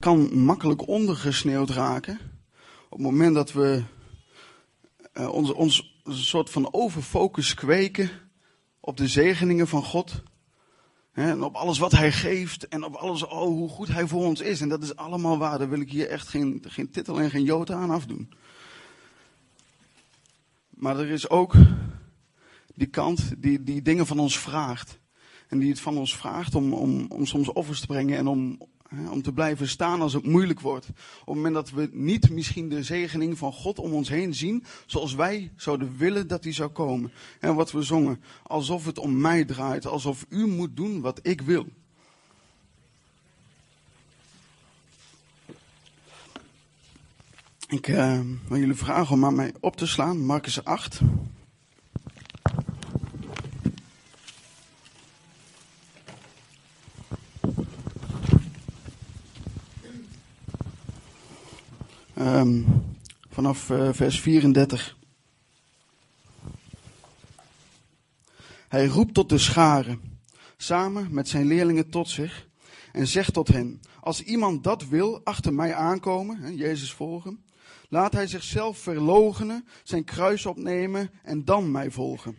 kan makkelijk ondergesneeuwd raken. Op het moment dat we uh, ons, ons een soort van overfocus kweken op de zegeningen van God. Hè, en op alles wat Hij geeft en op alles, oh, hoe goed Hij voor ons is. En dat is allemaal waar. Daar wil ik hier echt geen, geen titel en geen jota aan afdoen. Maar er is ook die kant die, die dingen van ons vraagt. En die het van ons vraagt om, om, om soms offers te brengen en om, om te blijven staan als het moeilijk wordt. Op het moment dat we niet misschien de zegening van God om ons heen zien, zoals wij zouden willen dat die zou komen. En wat we zongen, alsof het om mij draait, alsof u moet doen wat ik wil. Ik uh, wil jullie vragen om aan mij op te slaan, Marcus 8. Um, vanaf uh, vers 34. Hij roept tot de scharen, samen met zijn leerlingen tot zich, en zegt tot hen: Als iemand dat wil, achter mij aankomen, hè, Jezus volgen, laat hij zichzelf verloochenen, zijn kruis opnemen en dan mij volgen.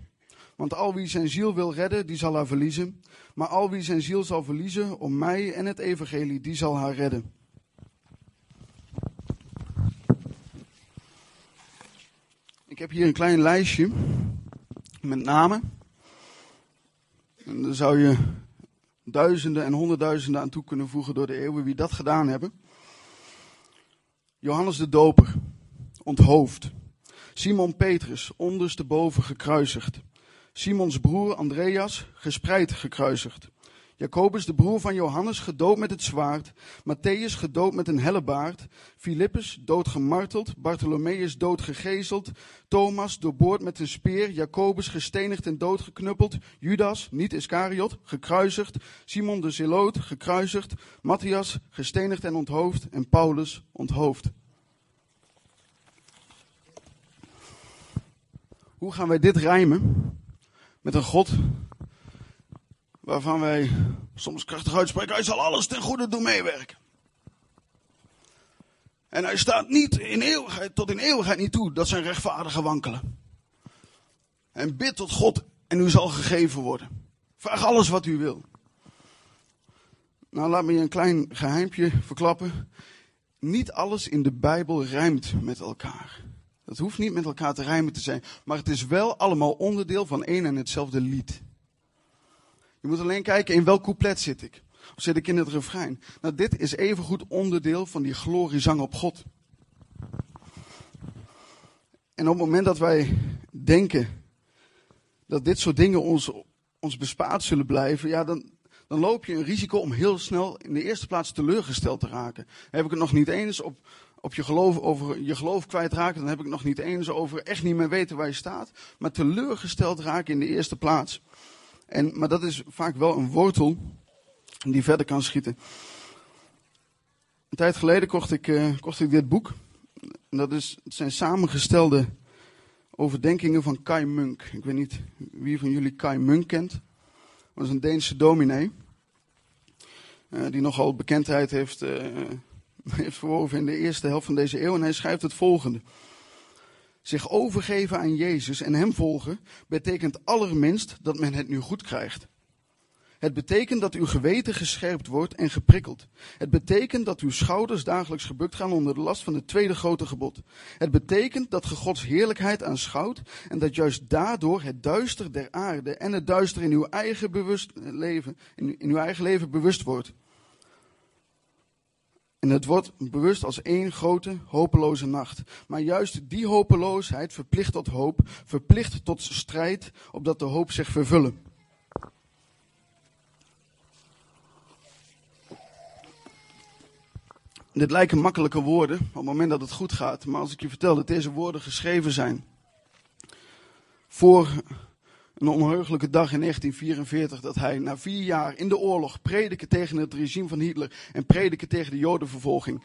Want al wie zijn ziel wil redden, die zal haar verliezen. Maar al wie zijn ziel zal verliezen om mij en het evangelie, die zal haar redden. Ik heb hier een klein lijstje met namen. En daar zou je duizenden en honderdduizenden aan toe kunnen voegen door de eeuwen wie dat gedaan hebben. Johannes de Doper, onthoofd. Simon Petrus, ondersteboven gekruisigd. Simons broer Andreas, gespreid gekruisigd. Jacobus, de broer van Johannes, gedood met het zwaard. Matthäus, gedood met een hellebaard. Filippus, dood gemarteld. Bartholomeus, dood gegezeld. Thomas, doorboord met een speer. Jacobus, gestenigd en doodgeknuppeld. Judas, niet Iscariot, gekruisigd. Simon de Zeloot, gekruisigd. Matthias, gestenigd en onthoofd. En Paulus, onthoofd. Hoe gaan wij dit rijmen? Met een God waarvan wij soms krachtig uitspreken, hij zal alles ten goede doen meewerken. En hij staat niet in eeuwigheid, tot in eeuwigheid niet toe dat zijn rechtvaardigen wankelen. En bid tot God en u zal gegeven worden. Vraag alles wat u wil. Nou, laat me je een klein geheimpje verklappen. Niet alles in de Bijbel rijmt met elkaar. Dat hoeft niet met elkaar te rijmen te zijn. Maar het is wel allemaal onderdeel van één en hetzelfde lied. Je moet alleen kijken in welk couplet zit ik. Of zit ik in het refrein? Nou, dit is evengoed onderdeel van die gloriezang op God. En op het moment dat wij denken dat dit soort dingen ons, ons bespaard zullen blijven, ja, dan, dan loop je een risico om heel snel in de eerste plaats teleurgesteld te raken. Heb ik het nog niet eens op, op je geloof, over je geloof kwijtraken, dan heb ik het nog niet eens over echt niet meer weten waar je staat. Maar teleurgesteld raken in de eerste plaats. En, maar dat is vaak wel een wortel die verder kan schieten. Een tijd geleden kocht ik, uh, kocht ik dit boek. En dat is, het zijn samengestelde overdenkingen van Kai Munk. Ik weet niet wie van jullie Kai Munk kent. Dat was een Deense dominee. Uh, die nogal bekendheid heeft, uh, heeft verworven in de eerste helft van deze eeuw. En hij schrijft het volgende. Zich overgeven aan Jezus en Hem volgen betekent allerminst dat men het nu goed krijgt. Het betekent dat uw geweten gescherpt wordt en geprikkeld. Het betekent dat uw schouders dagelijks gebukt gaan onder de last van het tweede grote gebod. Het betekent dat ge Gods heerlijkheid aanschouwt en dat juist daardoor het duister der aarde en het duister in uw eigen, bewust leven, in, uw eigen leven bewust wordt. En het wordt bewust als één grote hopeloze nacht. Maar juist die hopeloosheid verplicht tot hoop, verplicht tot strijd, opdat de hoop zich vervullen. Dit lijken makkelijke woorden op het moment dat het goed gaat. Maar als ik je vertel dat deze woorden geschreven zijn voor een onheugelijke dag in 1944 dat hij na vier jaar in de oorlog prediken tegen het regime van Hitler en prediken tegen de jodenvervolging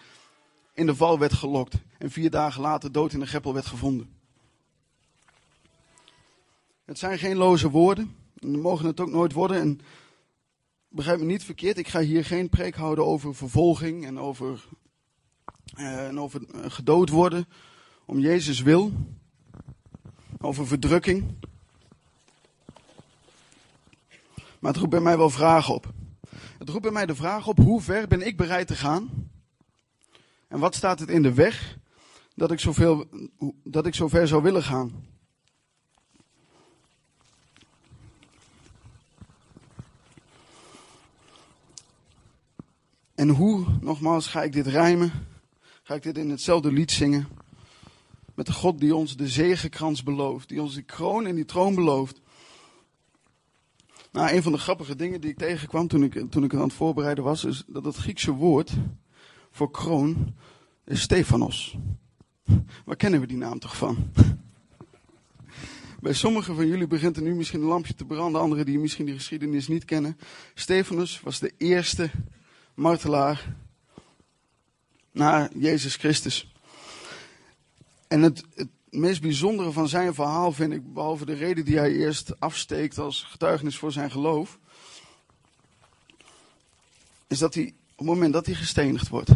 in de val werd gelokt en vier dagen later dood in de greppel werd gevonden. Het zijn geen loze woorden en mogen het ook nooit worden. En begrijp me niet verkeerd, ik ga hier geen preek houden over vervolging en over, uh, en over uh, gedood worden om Jezus wil, over verdrukking. Maar het roept bij mij wel vragen op. Het roept bij mij de vraag op, hoe ver ben ik bereid te gaan? En wat staat het in de weg dat ik, zoveel, dat ik zo ver zou willen gaan? En hoe, nogmaals, ga ik dit rijmen? Ga ik dit in hetzelfde lied zingen? Met de God die ons de zegenkrans belooft, die ons die kroon en die troon belooft. Nou, een van de grappige dingen die ik tegenkwam toen ik, toen ik aan het voorbereiden was, is dat het Griekse woord voor kroon is Stefanos. Waar kennen we die naam toch van? Bij sommigen van jullie begint er nu misschien een lampje te branden, anderen die misschien die geschiedenis niet kennen. Stefanus was de eerste martelaar naar Jezus Christus. En het meest bijzondere van zijn verhaal vind ik, behalve de reden die hij eerst afsteekt als getuigenis voor zijn geloof, is dat hij op het moment dat hij gestenigd wordt,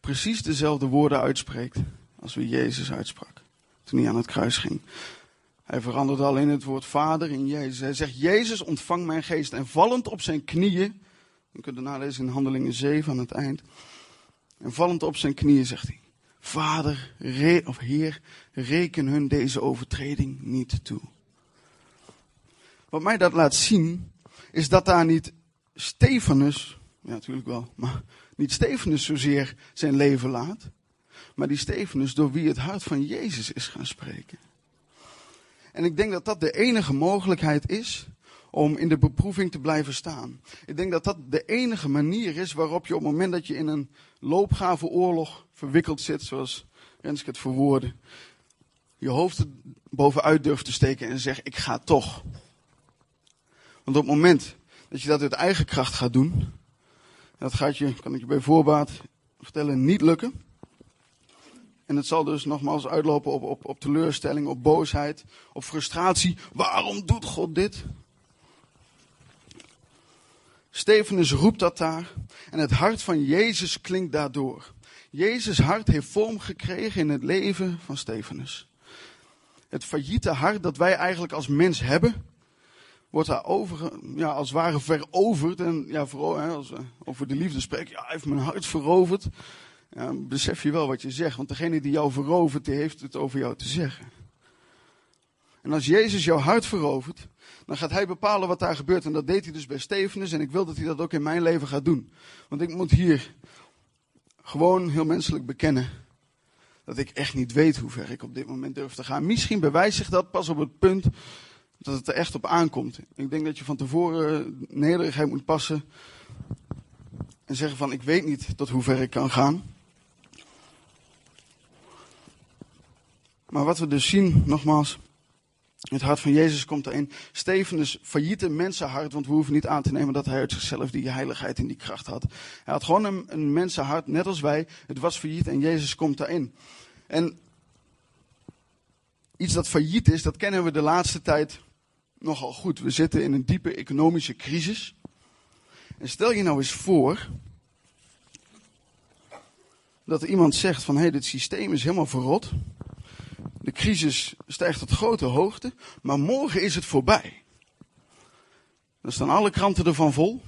precies dezelfde woorden uitspreekt als wie Jezus uitsprak toen hij aan het kruis ging. Hij verandert alleen het woord vader in Jezus. Hij zegt, Jezus ontvang mijn geest. En vallend op zijn knieën je kunt het nalezen in Handelingen 7 aan het eind. En vallend op zijn knieën zegt hij: Vader, of Heer, reken hun deze overtreding niet toe. Wat mij dat laat zien, is dat daar niet Stefanus, ja natuurlijk wel, maar niet Stefanus zozeer zijn leven laat, maar die Stefanus door wie het hart van Jezus is gaan spreken. En ik denk dat dat de enige mogelijkheid is om in de beproeving te blijven staan. Ik denk dat dat de enige manier is waarop je op het moment dat je in een loopgave oorlog verwikkeld zit, zoals Renske het verwoordde, je hoofd er bovenuit durft te steken en zegt, ik ga toch. Want op het moment dat je dat uit eigen kracht gaat doen, dat gaat je, kan ik je bij voorbaat vertellen, niet lukken. En het zal dus nogmaals uitlopen op, op, op teleurstelling, op boosheid, op frustratie. Waarom doet God dit? Stefanus roept dat daar en het hart van Jezus klinkt daardoor. Jezus hart heeft vorm gekregen in het leven van Stefanus. Het failliete hart dat wij eigenlijk als mens hebben, wordt daar over, ja, als het ware veroverd. En ja, vooral hè, als we over de liefde spreken, ja, hij heeft mijn hart veroverd. Ja, besef je wel wat je zegt, want degene die jou verovert, die heeft het over jou te zeggen. En als Jezus jouw hart verovert, dan gaat hij bepalen wat daar gebeurt. En dat deed hij dus bij Stefanus. En ik wil dat hij dat ook in mijn leven gaat doen. Want ik moet hier gewoon heel menselijk bekennen. Dat ik echt niet weet hoe ver ik op dit moment durf te gaan. Misschien bewijst zich dat pas op het punt dat het er echt op aankomt. Ik denk dat je van tevoren nederigheid moet passen. En zeggen van ik weet niet tot hoe ver ik kan gaan. Maar wat we dus zien, nogmaals, het hart van Jezus komt erin. Stefanus failliete mensenhart, want we hoeven niet aan te nemen dat hij uit zichzelf die heiligheid en die kracht had. Hij had gewoon een, een mensenhart, net als wij. Het was failliet en Jezus komt daarin. En iets dat failliet is, dat kennen we de laatste tijd nogal goed. We zitten in een diepe economische crisis. En stel je nou eens voor dat er iemand zegt van hé, hey, dit systeem is helemaal verrot. De crisis stijgt tot grote hoogte, maar morgen is het voorbij. Dan staan alle kranten ervan vol,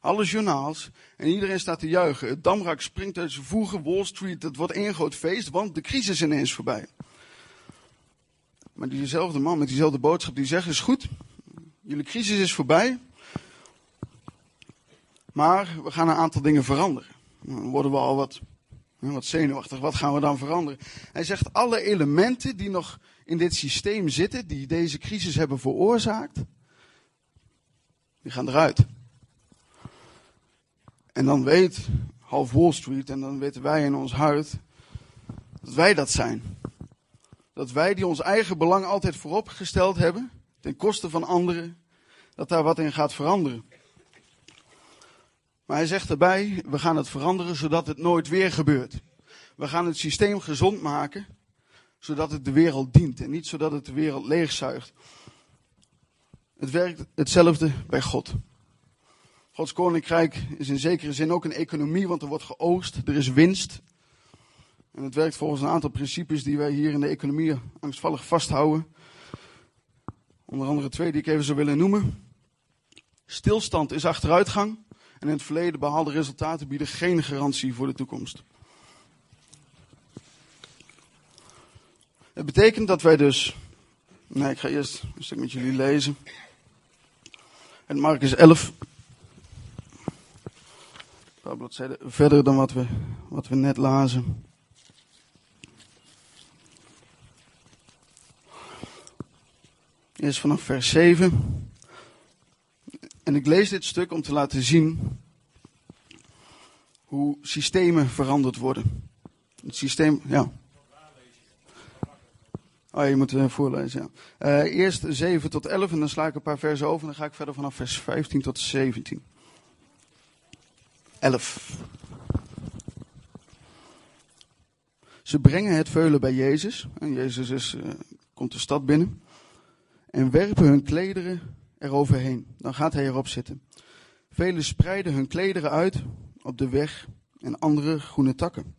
alle journaals, en iedereen staat te juichen. Het Damrak springt uit zijn voegen, Wall Street, het wordt één groot feest, want de crisis is ineens voorbij. Maar diezelfde man met diezelfde boodschap, die zegt, is goed, jullie crisis is voorbij, maar we gaan een aantal dingen veranderen. Dan worden we al wat wat zenuwachtig, wat gaan we dan veranderen? Hij zegt alle elementen die nog in dit systeem zitten, die deze crisis hebben veroorzaakt, die gaan eruit. En dan weet half Wall Street en dan weten wij in ons hart dat wij dat zijn. Dat wij die ons eigen belang altijd voorop gesteld hebben, ten koste van anderen, dat daar wat in gaat veranderen. Maar hij zegt erbij, we gaan het veranderen zodat het nooit weer gebeurt. We gaan het systeem gezond maken, zodat het de wereld dient en niet zodat het de wereld leegzuigt. Het werkt hetzelfde bij God. Gods koninkrijk is in zekere zin ook een economie, want er wordt geoogst, er is winst. En het werkt volgens een aantal principes die wij hier in de economie angstvallig vasthouden. Onder andere twee die ik even zou willen noemen. Stilstand is achteruitgang. En in het verleden behaalde resultaten bieden geen garantie voor de toekomst. Het betekent dat wij dus. Nee, ik ga eerst een stuk met jullie lezen. En Marcus 11. Een paar bladzijden verder dan wat we, wat we net lazen. Eerst vanaf vers 7. En ik lees dit stuk om te laten zien hoe systemen veranderd worden. Het systeem, ja. Oh, je moet uh, voorlezen, ja. Uh, eerst 7 tot 11 en dan sla ik een paar versen over en dan ga ik verder vanaf vers 15 tot 17. 11. Ze brengen het veulen bij Jezus. En Jezus is, uh, komt de stad binnen. En werpen hun klederen eroverheen. Dan gaat hij erop zitten. Velen spreiden hun klederen uit op de weg en andere groene takken.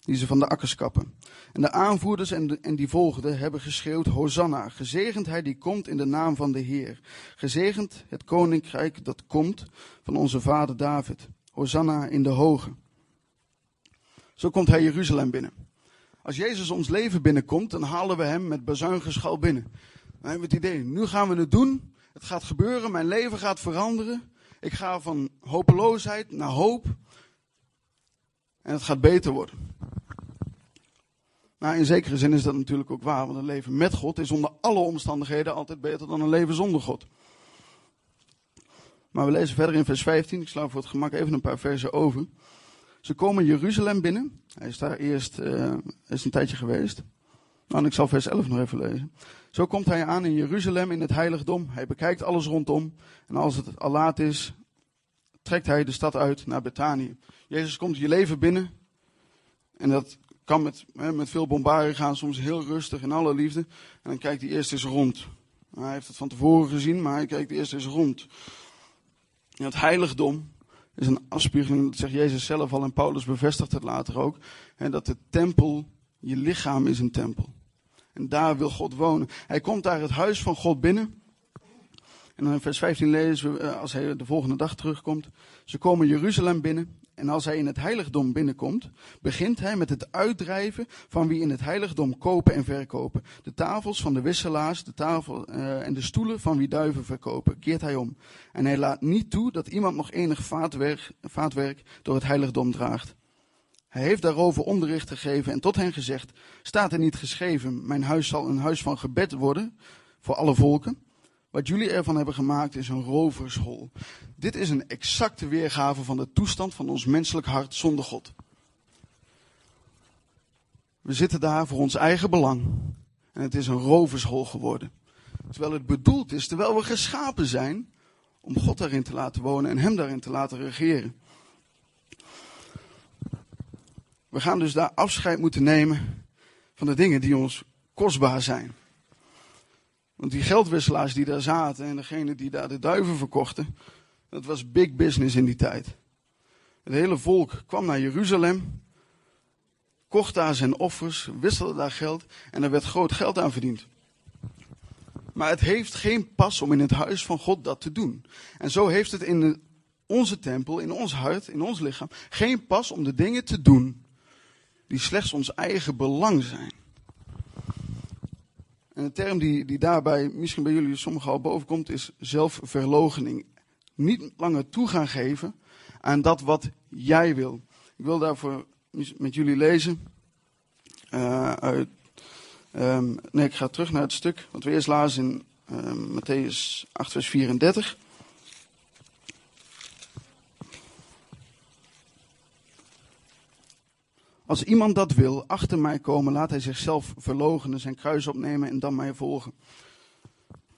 Die ze van de akkers kappen. En de aanvoerders en, en die volgden hebben geschreeuwd: Hosanna, gezegend hij die komt in de naam van de Heer. Gezegend het koninkrijk dat komt van onze vader David. Hosanna in de hoge. Zo komt hij Jeruzalem binnen. Als Jezus ons leven binnenkomt, dan halen we hem met bazuingeschal binnen. Dan hebben we het idee, nu gaan we het doen. Het gaat gebeuren, mijn leven gaat veranderen. Ik ga van hopeloosheid naar hoop. En het gaat beter worden. Nou, in zekere zin is dat natuurlijk ook waar, want een leven met God is onder alle omstandigheden altijd beter dan een leven zonder God. Maar we lezen verder in vers 15, ik sla voor het gemak even een paar versen over. Ze komen Jeruzalem binnen. Hij is daar eerst uh, is een tijdje geweest. Nou, ik zal vers 11 nog even lezen. Zo komt hij aan in Jeruzalem in het heiligdom. Hij bekijkt alles rondom. En als het al laat is, trekt hij de stad uit naar Betanië. Jezus komt je leven binnen. En dat kan met, met veel bombardie gaan, soms heel rustig in alle liefde. En dan kijkt hij eerst eens rond. Hij heeft het van tevoren gezien, maar hij kijkt eerst eens rond. Het heiligdom is een afspiegeling, dat zegt Jezus zelf al en Paulus bevestigt het later ook. Hè, dat de tempel, je lichaam is een tempel. En daar wil God wonen. Hij komt daar het huis van God binnen. En dan in vers 15 lezen we, eh, als hij de volgende dag terugkomt. Ze komen Jeruzalem binnen. En als hij in het heiligdom binnenkomt, begint hij met het uitdrijven van wie in het heiligdom kopen en verkopen. De tafels van de wisselaars, de tafel uh, en de stoelen van wie duiven verkopen, keert hij om. En hij laat niet toe dat iemand nog enig vaatwerk, vaatwerk door het heiligdom draagt. Hij heeft daarover onderricht gegeven en tot hen gezegd: Staat er niet geschreven: Mijn huis zal een huis van gebed worden voor alle volken? Wat jullie ervan hebben gemaakt is een rovershol. Dit is een exacte weergave van de toestand van ons menselijk hart zonder God. We zitten daar voor ons eigen belang. En het is een rovershol geworden. Terwijl het bedoeld is, terwijl we geschapen zijn, om God daarin te laten wonen en Hem daarin te laten regeren. We gaan dus daar afscheid moeten nemen van de dingen die ons kostbaar zijn. Want die geldwisselaars die daar zaten en degene die daar de duiven verkochten, dat was big business in die tijd. Het hele volk kwam naar Jeruzalem, kocht daar zijn offers, wisselde daar geld en er werd groot geld aan verdiend. Maar het heeft geen pas om in het huis van God dat te doen. En zo heeft het in onze tempel, in ons hart, in ons lichaam, geen pas om de dingen te doen die slechts ons eigen belang zijn. En de term die, die daarbij misschien bij jullie sommigen al boven komt, is zelfverloochening. Niet langer toe gaan geven aan dat wat jij wil. Ik wil daarvoor met jullie lezen. Uh, uit, um, nee, ik ga terug naar het stuk wat we eerst lazen in uh, Matthäus 8, vers 34. Als iemand dat wil, achter mij komen, laat hij zichzelf verloochenen, zijn kruis opnemen en dan mij volgen.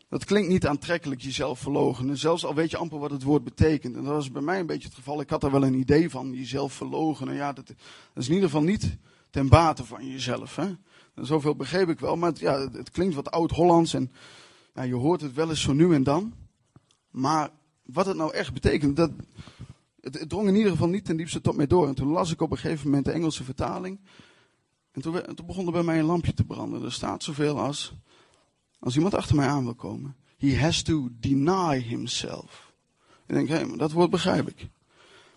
Dat klinkt niet aantrekkelijk, jezelf verloochenen. Zelfs al weet je amper wat het woord betekent. En dat was bij mij een beetje het geval. Ik had er wel een idee van, jezelf verloochenen. Ja, dat, is in ieder geval niet ten bate van jezelf. Hè? Zoveel begreep ik wel. Maar het, ja, het klinkt wat oud-Hollands. En ja, je hoort het wel eens zo nu en dan. Maar wat het nou echt betekent, dat, het, drong in ieder geval niet ten diepste tot mij door. En toen las ik op een gegeven moment de Engelse vertaling. En toen, toen begon er bij mij een lampje te branden. Er staat zoveel als, als iemand achter mij aan wil komen. He has to deny himself. Ik denk, hé, maar dat woord begrijp ik.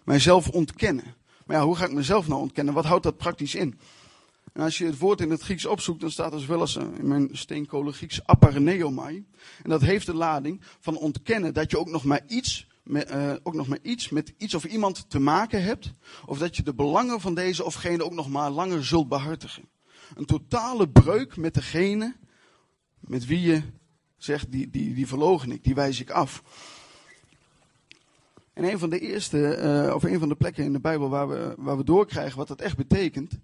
Mijzelf ontkennen. Maar ja, hoe ga ik mezelf nou ontkennen? Wat houdt dat praktisch in? En als je het woord in het Grieks opzoekt, dan staat er zowel als in mijn steenkolen Grieks apareneomai. En dat heeft de lading van ontkennen dat je ook nog maar iets uh, ook nog maar iets met iets of iemand te maken hebt. Of dat je de belangen van deze ofgene ook nog maar langer zult behartigen. Een totale breuk met degene met wie je zegt, die, die, die verlogen ik, die wijs ik af. En een van de eerste, uh, of een van de plekken in de Bijbel waar we, waar we doorkrijgen wat dat echt betekent,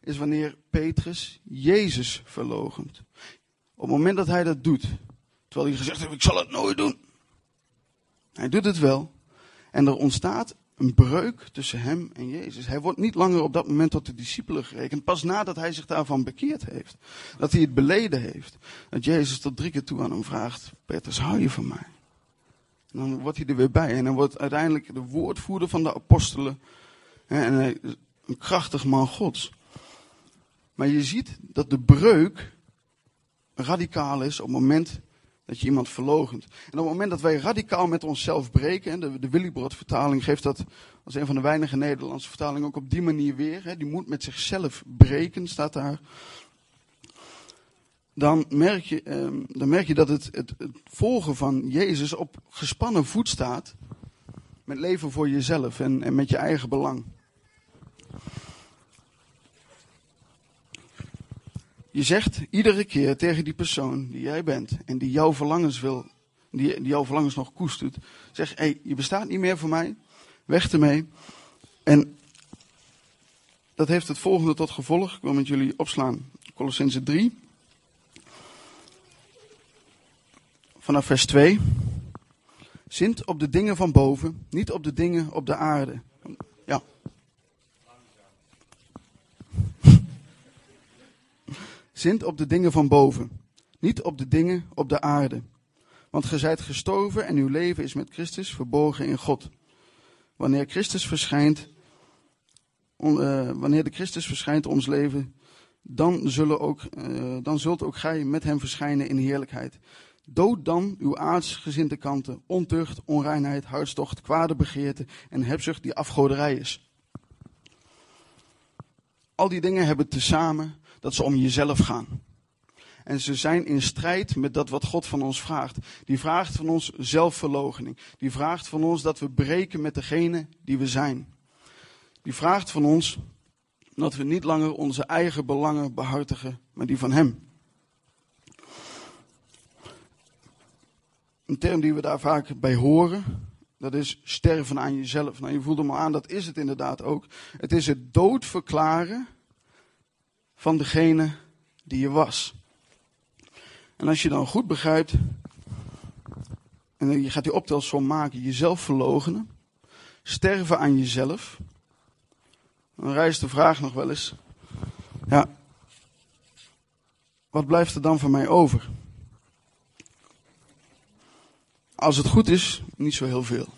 is wanneer Petrus Jezus verlogent. Op het moment dat hij dat doet, terwijl hij gezegd heeft, ik zal het nooit doen. Hij doet het wel. En er ontstaat een breuk tussen hem en Jezus. Hij wordt niet langer op dat moment tot de discipelen gerekend. Pas nadat hij zich daarvan bekeerd heeft. Dat hij het beleden heeft. Dat Jezus tot drie keer toe aan hem vraagt. Petrus, hou je van mij? En dan wordt hij er weer bij. En dan wordt uiteindelijk de woordvoerder van de apostelen. En een krachtig man gods. Maar je ziet dat de breuk radicaal is op het moment dat je iemand verlogent. En op het moment dat wij radicaal met onszelf breken, de, de Willibrod vertaling geeft dat als een van de weinige Nederlandse vertalingen ook op die manier weer. Hè, die moet met zichzelf breken, staat daar. Dan merk je, eh, dan merk je dat het, het, het volgen van Jezus op gespannen voet staat. Met leven voor jezelf en, en met je eigen belang. Je zegt iedere keer tegen die persoon die jij bent en die jouw verlangens wil, die, die jouw verlangens nog koestert, zeg, hé, hey, je bestaat niet meer voor mij, weg ermee. En dat heeft het volgende tot gevolg, ik wil met jullie opslaan, Colossense 3, vanaf vers 2. Zint op de dingen van boven, niet op de dingen op de aarde. Ja. Zint op de dingen van boven, niet op de dingen op de aarde. Want ge zijt gestorven en uw leven is met Christus verborgen in God. Wanneer Christus verschijnt, uh, wanneer de Christus verschijnt ons leven, dan, zullen ook, uh, dan zult ook gij met hem verschijnen in heerlijkheid. Dood dan uw aardsgezinde kanten, ontucht, onreinheid, hartstocht, kwade begeerte en hebzucht die afgoderij is. Al die dingen hebben tezamen dat ze om jezelf gaan. En ze zijn in strijd met dat wat God van ons vraagt. Die vraagt van ons zelfverloochening. Die vraagt van ons dat we breken met degene die we zijn. Die vraagt van ons dat we niet langer onze eigen belangen behartigen, maar die van Hem. Een term die we daar vaak bij horen, dat is sterven aan jezelf. Nou, je voelt hem al aan, dat is het inderdaad ook. Het is het doodverklaren van degene die je was. En als je dan goed begrijpt, en je gaat die optelsom maken, jezelf verlogenen, sterven aan jezelf, dan rijst de vraag nog wel eens, ja, wat blijft er dan van mij over? Als het goed is, niet zo heel veel.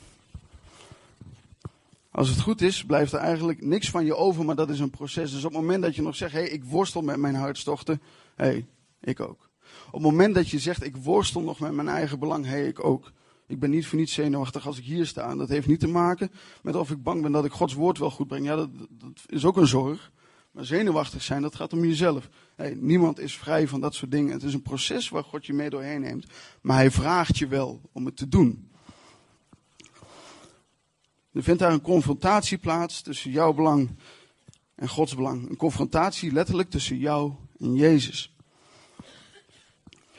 Als het goed is, blijft er eigenlijk niks van je over, maar dat is een proces. Dus op het moment dat je nog zegt, hé, hey, ik worstel met mijn hartstochten, hé, hey, ik ook. Op het moment dat je zegt, ik worstel nog met mijn eigen belang, hé, hey, ik ook. Ik ben niet voor niets zenuwachtig als ik hier sta. Dat heeft niet te maken met of ik bang ben dat ik Gods woord wel goed breng. Ja, dat, dat is ook een zorg. Maar zenuwachtig zijn, dat gaat om jezelf. Hey, niemand is vrij van dat soort dingen. Het is een proces waar God je mee doorheen neemt. Maar hij vraagt je wel om het te doen. Er vindt daar een confrontatie plaats tussen jouw belang en Gods belang. Een confrontatie letterlijk tussen jou en Jezus.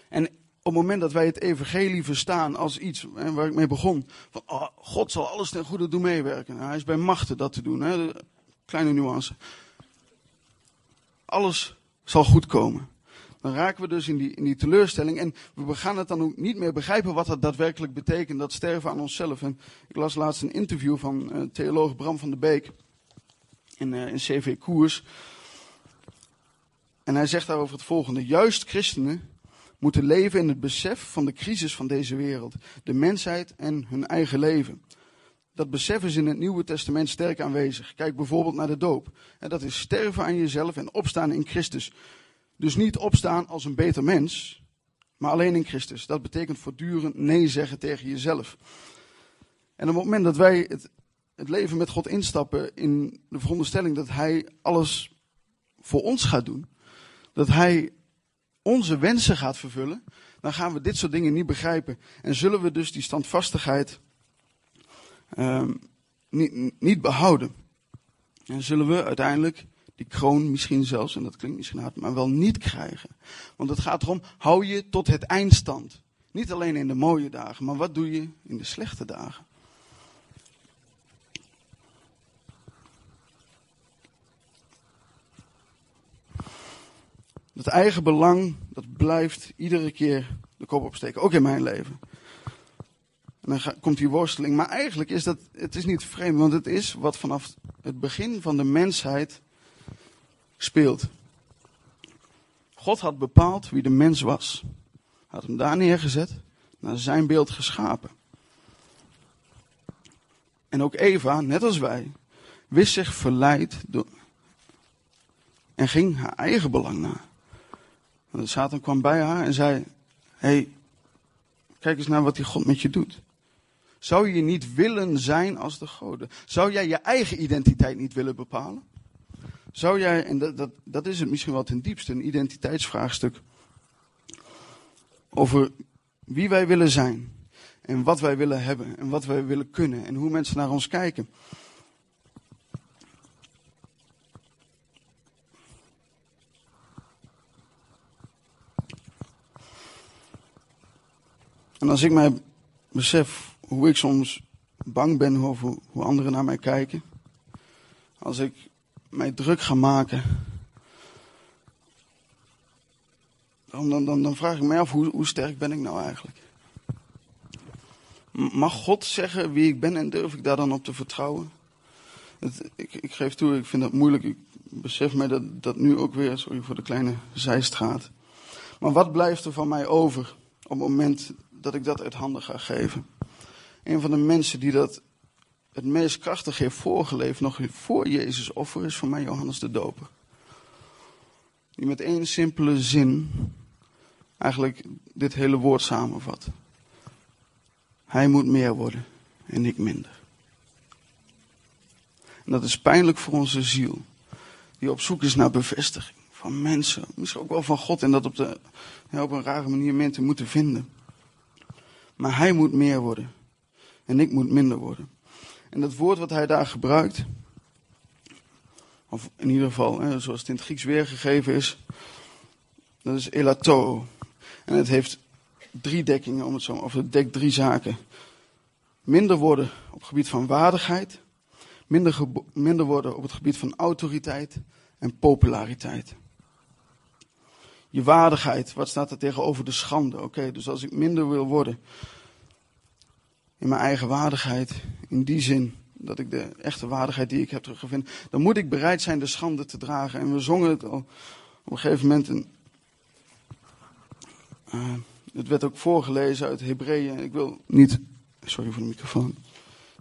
En op het moment dat wij het evangelie verstaan als iets waar ik mee begon, van oh, God zal alles ten goede doen meewerken. hij is bij machten dat te doen. Hè, kleine nuance. Alles zal goed komen dan raken we dus in die, in die teleurstelling. En we gaan het dan ook niet meer begrijpen wat dat daadwerkelijk betekent, dat sterven aan onszelf. En ik las laatst een interview van uh, theoloog Bram van der Beek in, uh, in CV Koers. En hij zegt daarover het volgende. Juist christenen moeten leven in het besef van de crisis van deze wereld, de mensheid en hun eigen leven. Dat besef is in het Nieuwe Testament sterk aanwezig. Kijk bijvoorbeeld naar de doop. En dat is sterven aan jezelf en opstaan in Christus. Dus niet opstaan als een beter mens, maar alleen in Christus. Dat betekent voortdurend nee zeggen tegen jezelf. En op het moment dat wij het, het leven met God instappen in de veronderstelling dat Hij alles voor ons gaat doen, dat Hij onze wensen gaat vervullen, dan gaan we dit soort dingen niet begrijpen. En zullen we dus die standvastigheid um, niet, niet behouden. En zullen we uiteindelijk die kroon misschien zelfs, en dat klinkt misschien hard, maar wel niet krijgen. Want het gaat erom, hou je tot het eindstand. Niet alleen in de mooie dagen, maar wat doe je in de slechte dagen? Dat eigen belang, dat blijft iedere keer de kop opsteken. Ook in mijn leven. En dan komt die worsteling. Maar eigenlijk is dat, het is niet vreemd, want het is wat vanaf het begin van de mensheid speelt. God had bepaald wie de mens was. Had hem daar neergezet, naar zijn beeld geschapen. En ook Eva, net als wij, wist zich verleid door, en ging haar eigen belang na. En Satan kwam bij haar en zei: hey, kijk eens naar wat die God met je doet. Zou je niet willen zijn als de goden? Zou jij je eigen identiteit niet willen bepalen? Zou jij, en dat, dat, dat is het misschien wel ten diepste, een identiteitsvraagstuk. Over wie wij willen zijn. En wat wij willen hebben. En wat wij willen kunnen. En hoe mensen naar ons kijken. En als ik mij besef hoe ik soms bang ben over hoe anderen naar mij kijken. Als ik mij druk ga maken. Dan, dan, dan, vraag ik me af, hoe, hoe sterk ben ik nou eigenlijk? Mag God zeggen wie ik ben en durf ik daar dan op te vertrouwen? Ik, ik, geef toe, ik vind dat moeilijk. Ik besef mij dat, dat nu ook weer, sorry voor de kleine zijstraat. Maar wat blijft er van mij over op het moment dat ik dat uit handen ga geven? Een van de mensen die dat het meest krachtig heeft voorgeleefd, nog voor Jezus offer, is voor mij Johannes de Doper. Die met één simpele zin eigenlijk dit hele woord samenvat. Hij moet meer worden en ik minder. En dat is pijnlijk voor onze ziel, die op zoek is naar bevestiging van mensen, misschien ook wel van God, en dat op, de, op een rare manier mensen moeten vinden. Maar hij moet meer worden en ik moet minder worden. En dat woord wat hij daar gebruikt, of in ieder geval hè, zoals het in het Grieks weergegeven is, dat is elato. En het heeft drie dekkingen, om het zo, of het dekt drie zaken. Minder worden op het gebied van waardigheid, minder, minder worden op het gebied van autoriteit en populariteit. Je waardigheid, wat staat er tegenover de schande? Oké, dus als ik minder wil worden, in mijn eigen waardigheid. In die zin dat ik de echte waardigheid die ik heb teruggevonden. Dan moet ik bereid zijn de schande te dragen. En we zongen het al op een gegeven moment. Een, uh, het werd ook voorgelezen uit Hebreeën. Ik wil niet, sorry voor de microfoon.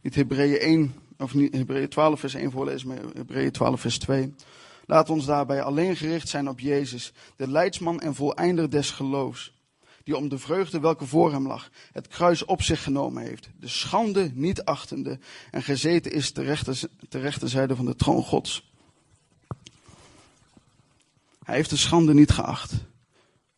Niet Hebreeën 1, of niet Hebreeën 12 vers 1 voorlezen, maar Hebreeën 12 vers 2. Laat ons daarbij alleen gericht zijn op Jezus, de leidsman en voleinder des geloofs die om de vreugde welke voor hem lag, het kruis op zich genomen heeft, de schande niet achtende en gezeten is ter rechter, ter rechterzijde van de troon Gods. Hij heeft de schande niet geacht.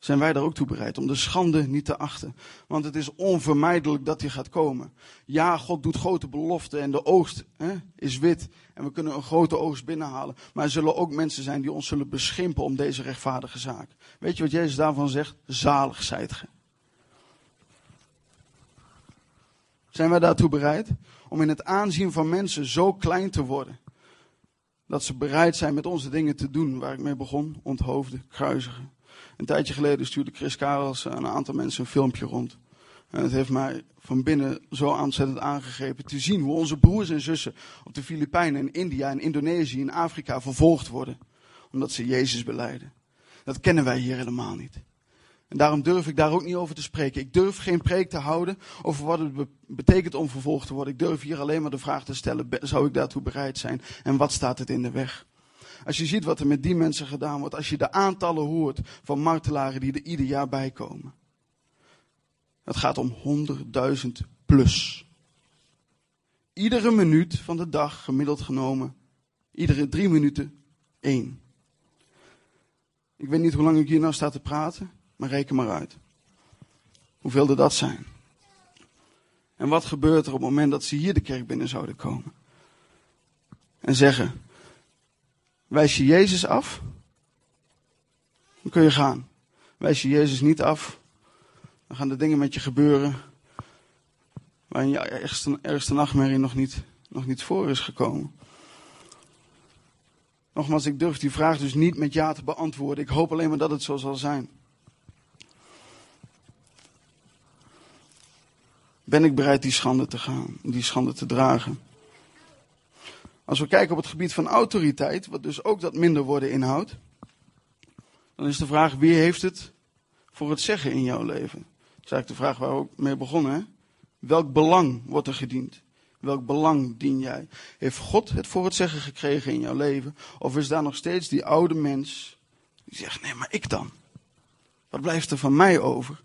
Zijn wij daar ook toe bereid om de schande niet te achten? Want het is onvermijdelijk dat die gaat komen. Ja, God doet grote beloften en de oogst hè, is wit. En we kunnen een grote oogst binnenhalen. Maar er zullen ook mensen zijn die ons zullen beschimpen om deze rechtvaardige zaak. Weet je wat Jezus daarvan zegt? Zalig zijt ge. Zijn wij daartoe bereid? Om in het aanzien van mensen zo klein te worden. Dat ze bereid zijn met onze dingen te doen waar ik mee begon. Onthoofden, kruisigen. Een tijdje geleden stuurde Chris Karels aan een aantal mensen een filmpje rond. En het heeft mij van binnen zo ontzettend aangegrepen te zien hoe onze broers en zussen op de Filipijnen, in India, in Indonesië, in Afrika vervolgd worden. Omdat ze Jezus beleiden. Dat kennen wij hier helemaal niet. En daarom durf ik daar ook niet over te spreken. Ik durf geen preek te houden over wat het betekent om vervolgd te worden. Ik durf hier alleen maar de vraag te stellen, zou ik daartoe bereid zijn? En wat staat het in de weg? Als je ziet wat er met die mensen gedaan wordt, als je de aantallen hoort van martelaren die er ieder jaar bij komen. Het gaat om 100.000 plus. Iedere minuut van de dag, gemiddeld genomen, iedere drie minuten één. Ik weet niet hoe lang ik hier nou sta te praten, maar reken maar uit. Hoeveel er dat zijn. En wat gebeurt er op het moment dat ze hier de kerk binnen zouden komen? En zeggen, wijs je Jezus af? Dan kun je gaan. Wijs je Jezus niet af, dan gaan de dingen met je gebeuren waarin je ergste, ergste nachtmerrie nog niet, nog niet voor is gekomen. Nogmaals, ik durf die vraag dus niet met ja te beantwoorden. Ik hoop alleen maar dat het zo zal zijn. Ben ik bereid die schande te gaan, die schande te dragen? Als we kijken op het gebied van autoriteit, wat dus ook dat minder worden inhoudt, dan is de vraag wie heeft het voor het zeggen in jouw leven? Dat is eigenlijk de vraag waar we ook mee begonnen. Hè? Welk belang wordt er gediend? Welk belang dien jij? Heeft God het voor het zeggen gekregen in jouw leven? Of is daar nog steeds die oude mens die zegt, nee, maar ik dan? Wat blijft er van mij over?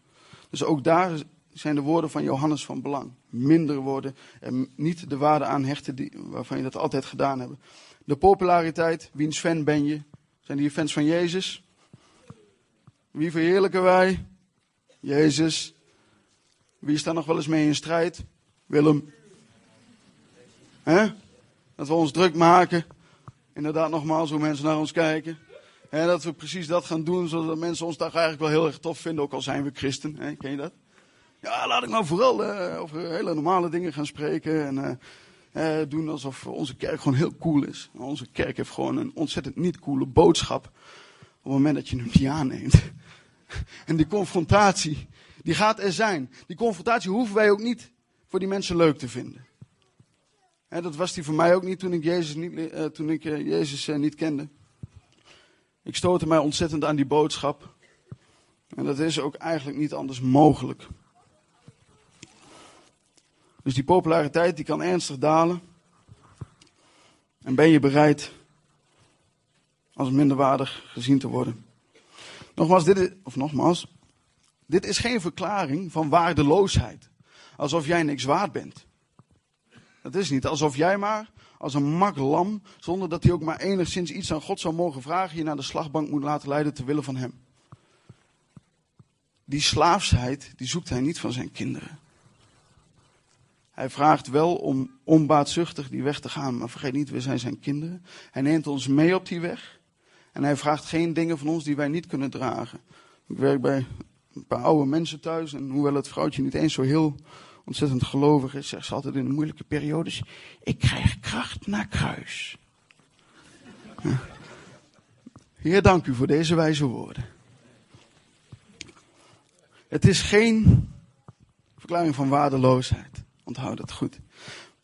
Dus ook daar zijn de woorden van Johannes van belang. Minder worden en niet de waarde aan hechten die, waarvan je dat altijd gedaan hebt. De populariteit, wiens fan ben je? Zijn die fans van Jezus? Wie verheerlijken wij? Jezus. Wie is daar nog wel eens mee in strijd? Willem. Hè? Dat we ons druk maken. Inderdaad, nogmaals, hoe mensen naar ons kijken. En dat we precies dat gaan doen, zodat mensen ons daar eigenlijk wel heel erg tof vinden, ook al zijn we christen. Ken je dat? Ja, laat ik nou vooral uh, over hele normale dingen gaan spreken. En uh, uh, doen alsof onze kerk gewoon heel cool is. Onze kerk heeft gewoon een ontzettend niet coole boodschap. Op het moment dat je hem niet aanneemt. En die confrontatie, die gaat er zijn. Die confrontatie hoeven wij ook niet voor die mensen leuk te vinden. dat was die voor mij ook niet toen ik Jezus niet, toen ik, Jezus, niet kende. Ik stootte mij ontzettend aan die boodschap. En dat is ook eigenlijk niet anders mogelijk. Dus die populariteit die kan ernstig dalen. En ben je bereid als minderwaardig gezien te worden? Nogmaals, dit is, of nogmaals, dit is geen verklaring van waardeloosheid. Alsof jij niks waard bent. Dat is niet alsof jij maar als een mak lam, zonder dat hij ook maar enigszins iets aan God zou mogen vragen, je naar de slagbank moet laten leiden ter wille van hem. Die slaafsheid, die zoekt hij niet van zijn kinderen. Hij vraagt wel om onbaatzuchtig die weg te gaan, maar vergeet niet, we zijn zijn kinderen. Hij neemt ons mee op die weg. En hij vraagt geen dingen van ons die wij niet kunnen dragen. Ik werk bij een paar oude mensen thuis en hoewel het vrouwtje niet eens zo heel ontzettend gelovig is, zegt ze altijd in de moeilijke periodes, ik krijg kracht naar kruis. Heer, dank u voor deze wijze woorden. Het is geen verklaring van waardeloosheid. Onthoud dat goed.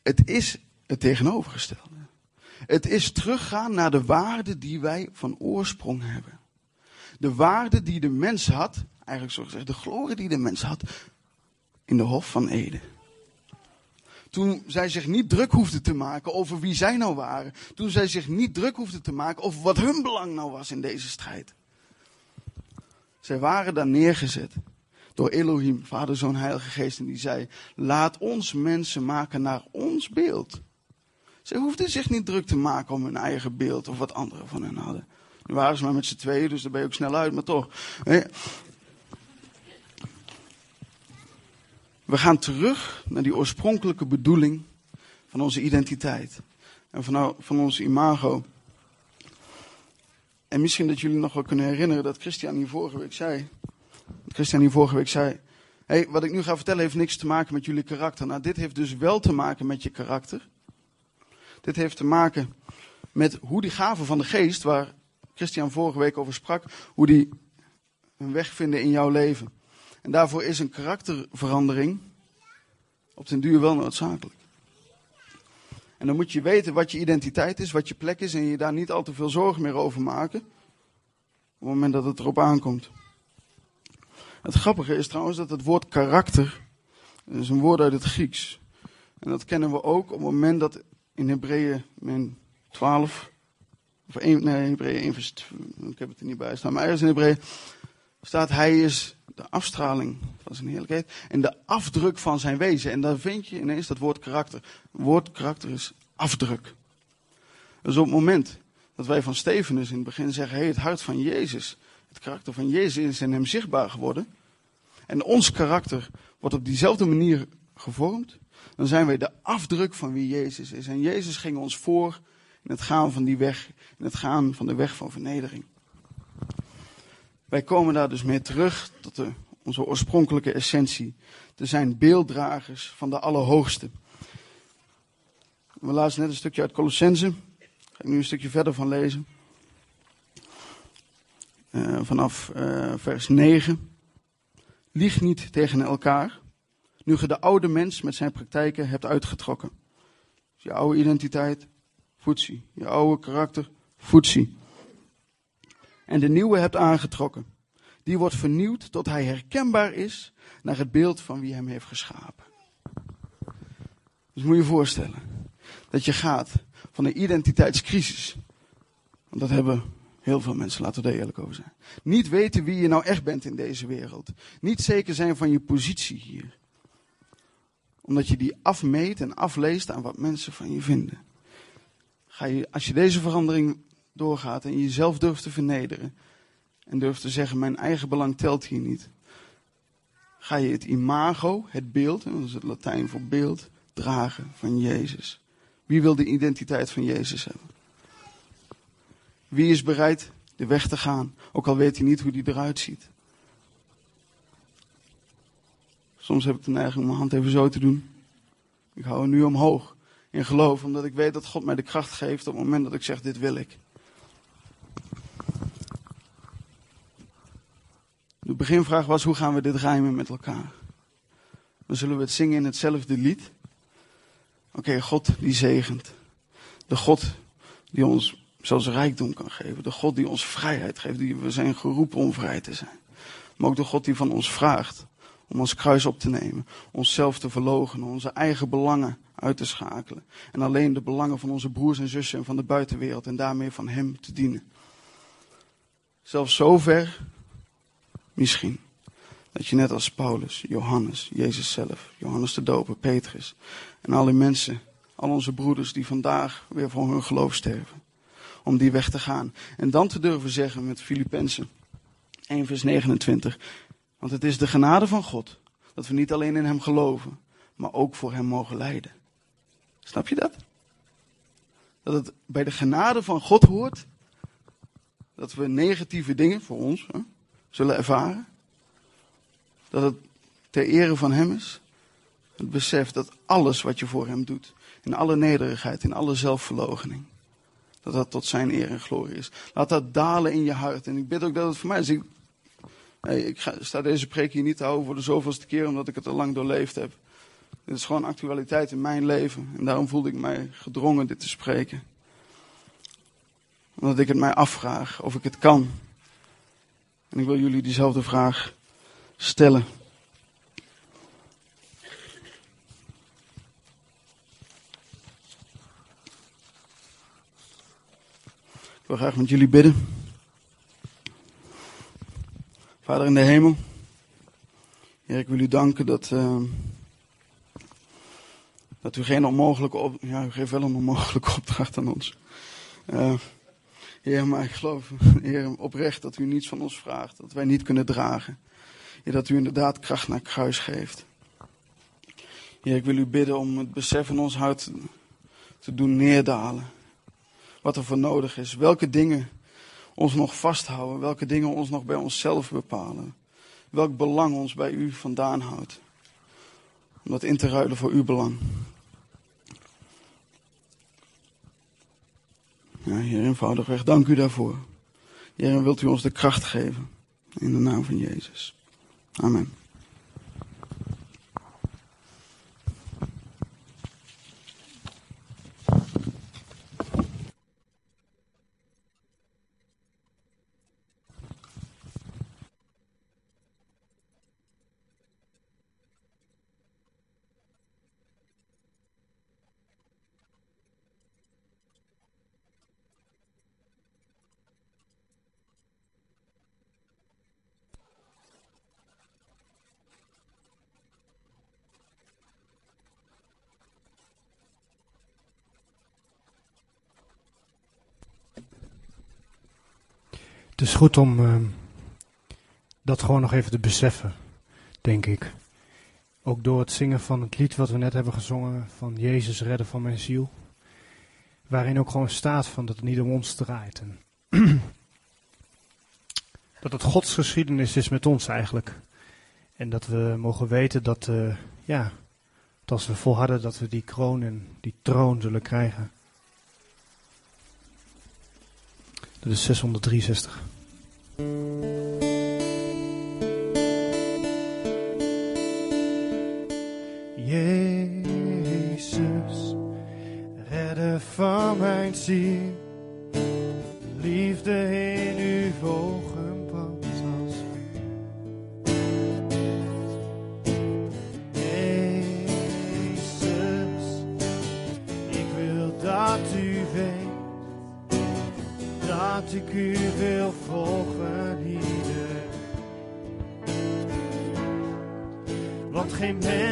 Het is het tegenovergestelde. Het is teruggaan naar de waarde die wij van oorsprong hebben. De waarde die de mens had, eigenlijk zo gezegd, de glorie die de mens had in de Hof van Eden. Toen zij zich niet druk hoefden te maken over wie zij nou waren. Toen zij zich niet druk hoefden te maken over wat hun belang nou was in deze strijd. Zij waren daar neergezet door Elohim, Vader, Zoon, Heilige Geest. En die zei, laat ons mensen maken naar ons beeld. Zij hoefden zich niet druk te maken om hun eigen beeld of wat anderen van hen hadden. Nu waren ze maar met z'n tweeën, dus daar ben je ook snel uit, maar toch. We gaan terug naar die oorspronkelijke bedoeling van onze identiteit. En van, van ons imago. En misschien dat jullie nog wel kunnen herinneren dat Christian hier vorige week zei. Christian hier vorige week zei. Hey, wat ik nu ga vertellen heeft niks te maken met jullie karakter. Nou, dit heeft dus wel te maken met je karakter. Dit heeft te maken met hoe die gaven van de geest, waar Christian vorige week over sprak, hoe die een weg vinden in jouw leven. En daarvoor is een karakterverandering op den duur wel noodzakelijk. En dan moet je weten wat je identiteit is, wat je plek is en je daar niet al te veel zorgen meer over maken. Op het moment dat het erop aankomt. Het grappige is trouwens dat het woord karakter, dat is een woord uit het Grieks. En dat kennen we ook op het moment dat in Hebreeën 12, of 1, nee, Hebreeën 1 vers, ik heb het er niet bij staan, maar ergens in Hebreeën staat hij is de afstraling van zijn heerlijkheid en de afdruk van zijn wezen. En daar vind je ineens dat woord karakter. Het woord karakter is afdruk. Dus op het moment dat wij van Stefanus in het begin zeggen, hey, het hart van Jezus, het karakter van Jezus is in hem zichtbaar geworden. En ons karakter wordt op diezelfde manier gevormd. Dan zijn wij de afdruk van wie Jezus is. En Jezus ging ons voor in het gaan van die weg, in het gaan van de weg van vernedering. Wij komen daar dus mee terug tot onze oorspronkelijke essentie. Te zijn beelddragers van de Allerhoogste. We lazen net een stukje uit Colossense. Ga ik nu een stukje verder van lezen. Uh, vanaf uh, vers 9. Lieg niet tegen elkaar, nu je de oude mens met zijn praktijken hebt uitgetrokken. Dus je oude identiteit, voetsie. Je oude karakter, voetsie. En de nieuwe hebt aangetrokken. Die wordt vernieuwd tot hij herkenbaar is naar het beeld van wie hem heeft geschapen. Dus moet je je voorstellen dat je gaat van een identiteitscrisis. Want dat hebben heel veel mensen, laten we er eerlijk over zijn. Niet weten wie je nou echt bent in deze wereld. Niet zeker zijn van je positie hier. Omdat je die afmeet en afleest aan wat mensen van je vinden. Ga je, als je deze verandering doorgaat en jezelf durft te vernederen. En durft te zeggen, mijn eigen belang telt hier niet. Ga je het imago, het beeld, dat is het Latijn voor beeld, dragen van Jezus. Wie wil de identiteit van Jezus hebben? Wie is bereid de weg te gaan, ook al weet hij niet hoe die eruit ziet? Soms heb ik de neiging om mijn hand even zo te doen. Ik hou hem nu omhoog in geloof, omdat ik weet dat God mij de kracht geeft op het moment dat ik zeg, dit wil ik. De beginvraag was, hoe gaan we dit rijmen met elkaar? Dan zullen we het zingen in hetzelfde lied. Oké, God die zegent. De God die ons zelfs rijkdom kan geven. De God die ons vrijheid geeft. Die we zijn geroepen om vrij te zijn. Maar ook de God die van ons vraagt om ons kruis op te nemen. Onszelf te verlogen. Onze eigen belangen uit te schakelen. En alleen de belangen van onze broers en zussen en van de buitenwereld. En daarmee van Hem te dienen. Zelfs zover, misschien, dat je net als Paulus, Johannes, Jezus zelf, Johannes de Doper, Petrus en alle mensen, al onze broeders die vandaag weer voor hun geloof sterven, om die weg te gaan. En dan te durven zeggen met Filippenzen 1 vers 29, want het is de genade van God dat we niet alleen in Hem geloven, maar ook voor Hem mogen lijden. Snap je dat? Dat het bij de genade van God hoort dat we negatieve dingen voor ons zullen ervaren. Dat het ter ere van Hem is. Het besef dat alles wat je voor Hem doet, in alle nederigheid, in alle zelfverloochening, dat dat tot Zijn eer en glorie is. Laat dat dalen in je hart. En ik bid ook dat het voor mij is. Ik, ik ga, sta deze preek hier niet te houden voor de zoveelste keer, omdat ik het al lang doorleefd heb. Dit is gewoon actualiteit in mijn leven. En daarom voelde ik mij gedrongen dit te spreken. Omdat ik het mij afvraag of ik het kan. En ik wil jullie diezelfde vraag stellen. Wil graag met jullie bidden. Vader in de hemel. Heer, ik wil u danken dat, uh, dat u geen onmogelijke ja, u geeft wel een onmogelijke opdracht aan ons. Uh, heer, maar ik geloof, Heer, oprecht dat u niets van ons vraagt, dat wij niet kunnen dragen. Heer, dat u inderdaad kracht naar kruis geeft. Heer, ik wil u bidden om het besef in ons hart te doen neerdalen. Wat er voor nodig is. Welke dingen ons nog vasthouden. Welke dingen ons nog bij onszelf bepalen. Welk belang ons bij u vandaan houdt. Om dat in te ruilen voor uw belang. Ja, Heer, eenvoudigweg, dank u daarvoor. Heer, wilt u ons de kracht geven. In de naam van Jezus. Amen. Het is goed om uh, dat gewoon nog even te beseffen, denk ik. Ook door het zingen van het lied wat we net hebben gezongen van Jezus redden van mijn ziel. Waarin ook gewoon staat van dat het niet om ons draait. En dat het Gods geschiedenis is met ons eigenlijk. En dat we mogen weten dat, uh, ja, dat als we volharden dat we die kroon en die troon zullen krijgen. Dat is 663. Jezus, redder van mijn ziel, dat ik u wil volgen ieder. Want geen mens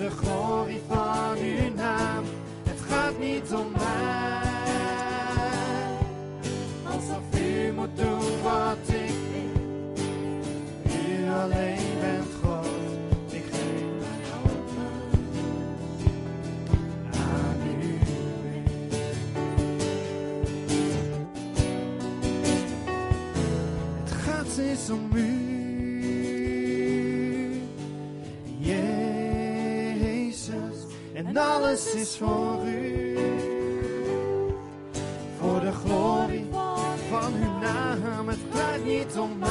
de glorie van uw naam. Het gaat niet om mij, alsof u moet doen wat ik wil. U alleen bent God, ik geef mij over aan u. Het gaat steeds om u, en alles is voor u, voor de glorie van uw naam. Het draait niet om mij,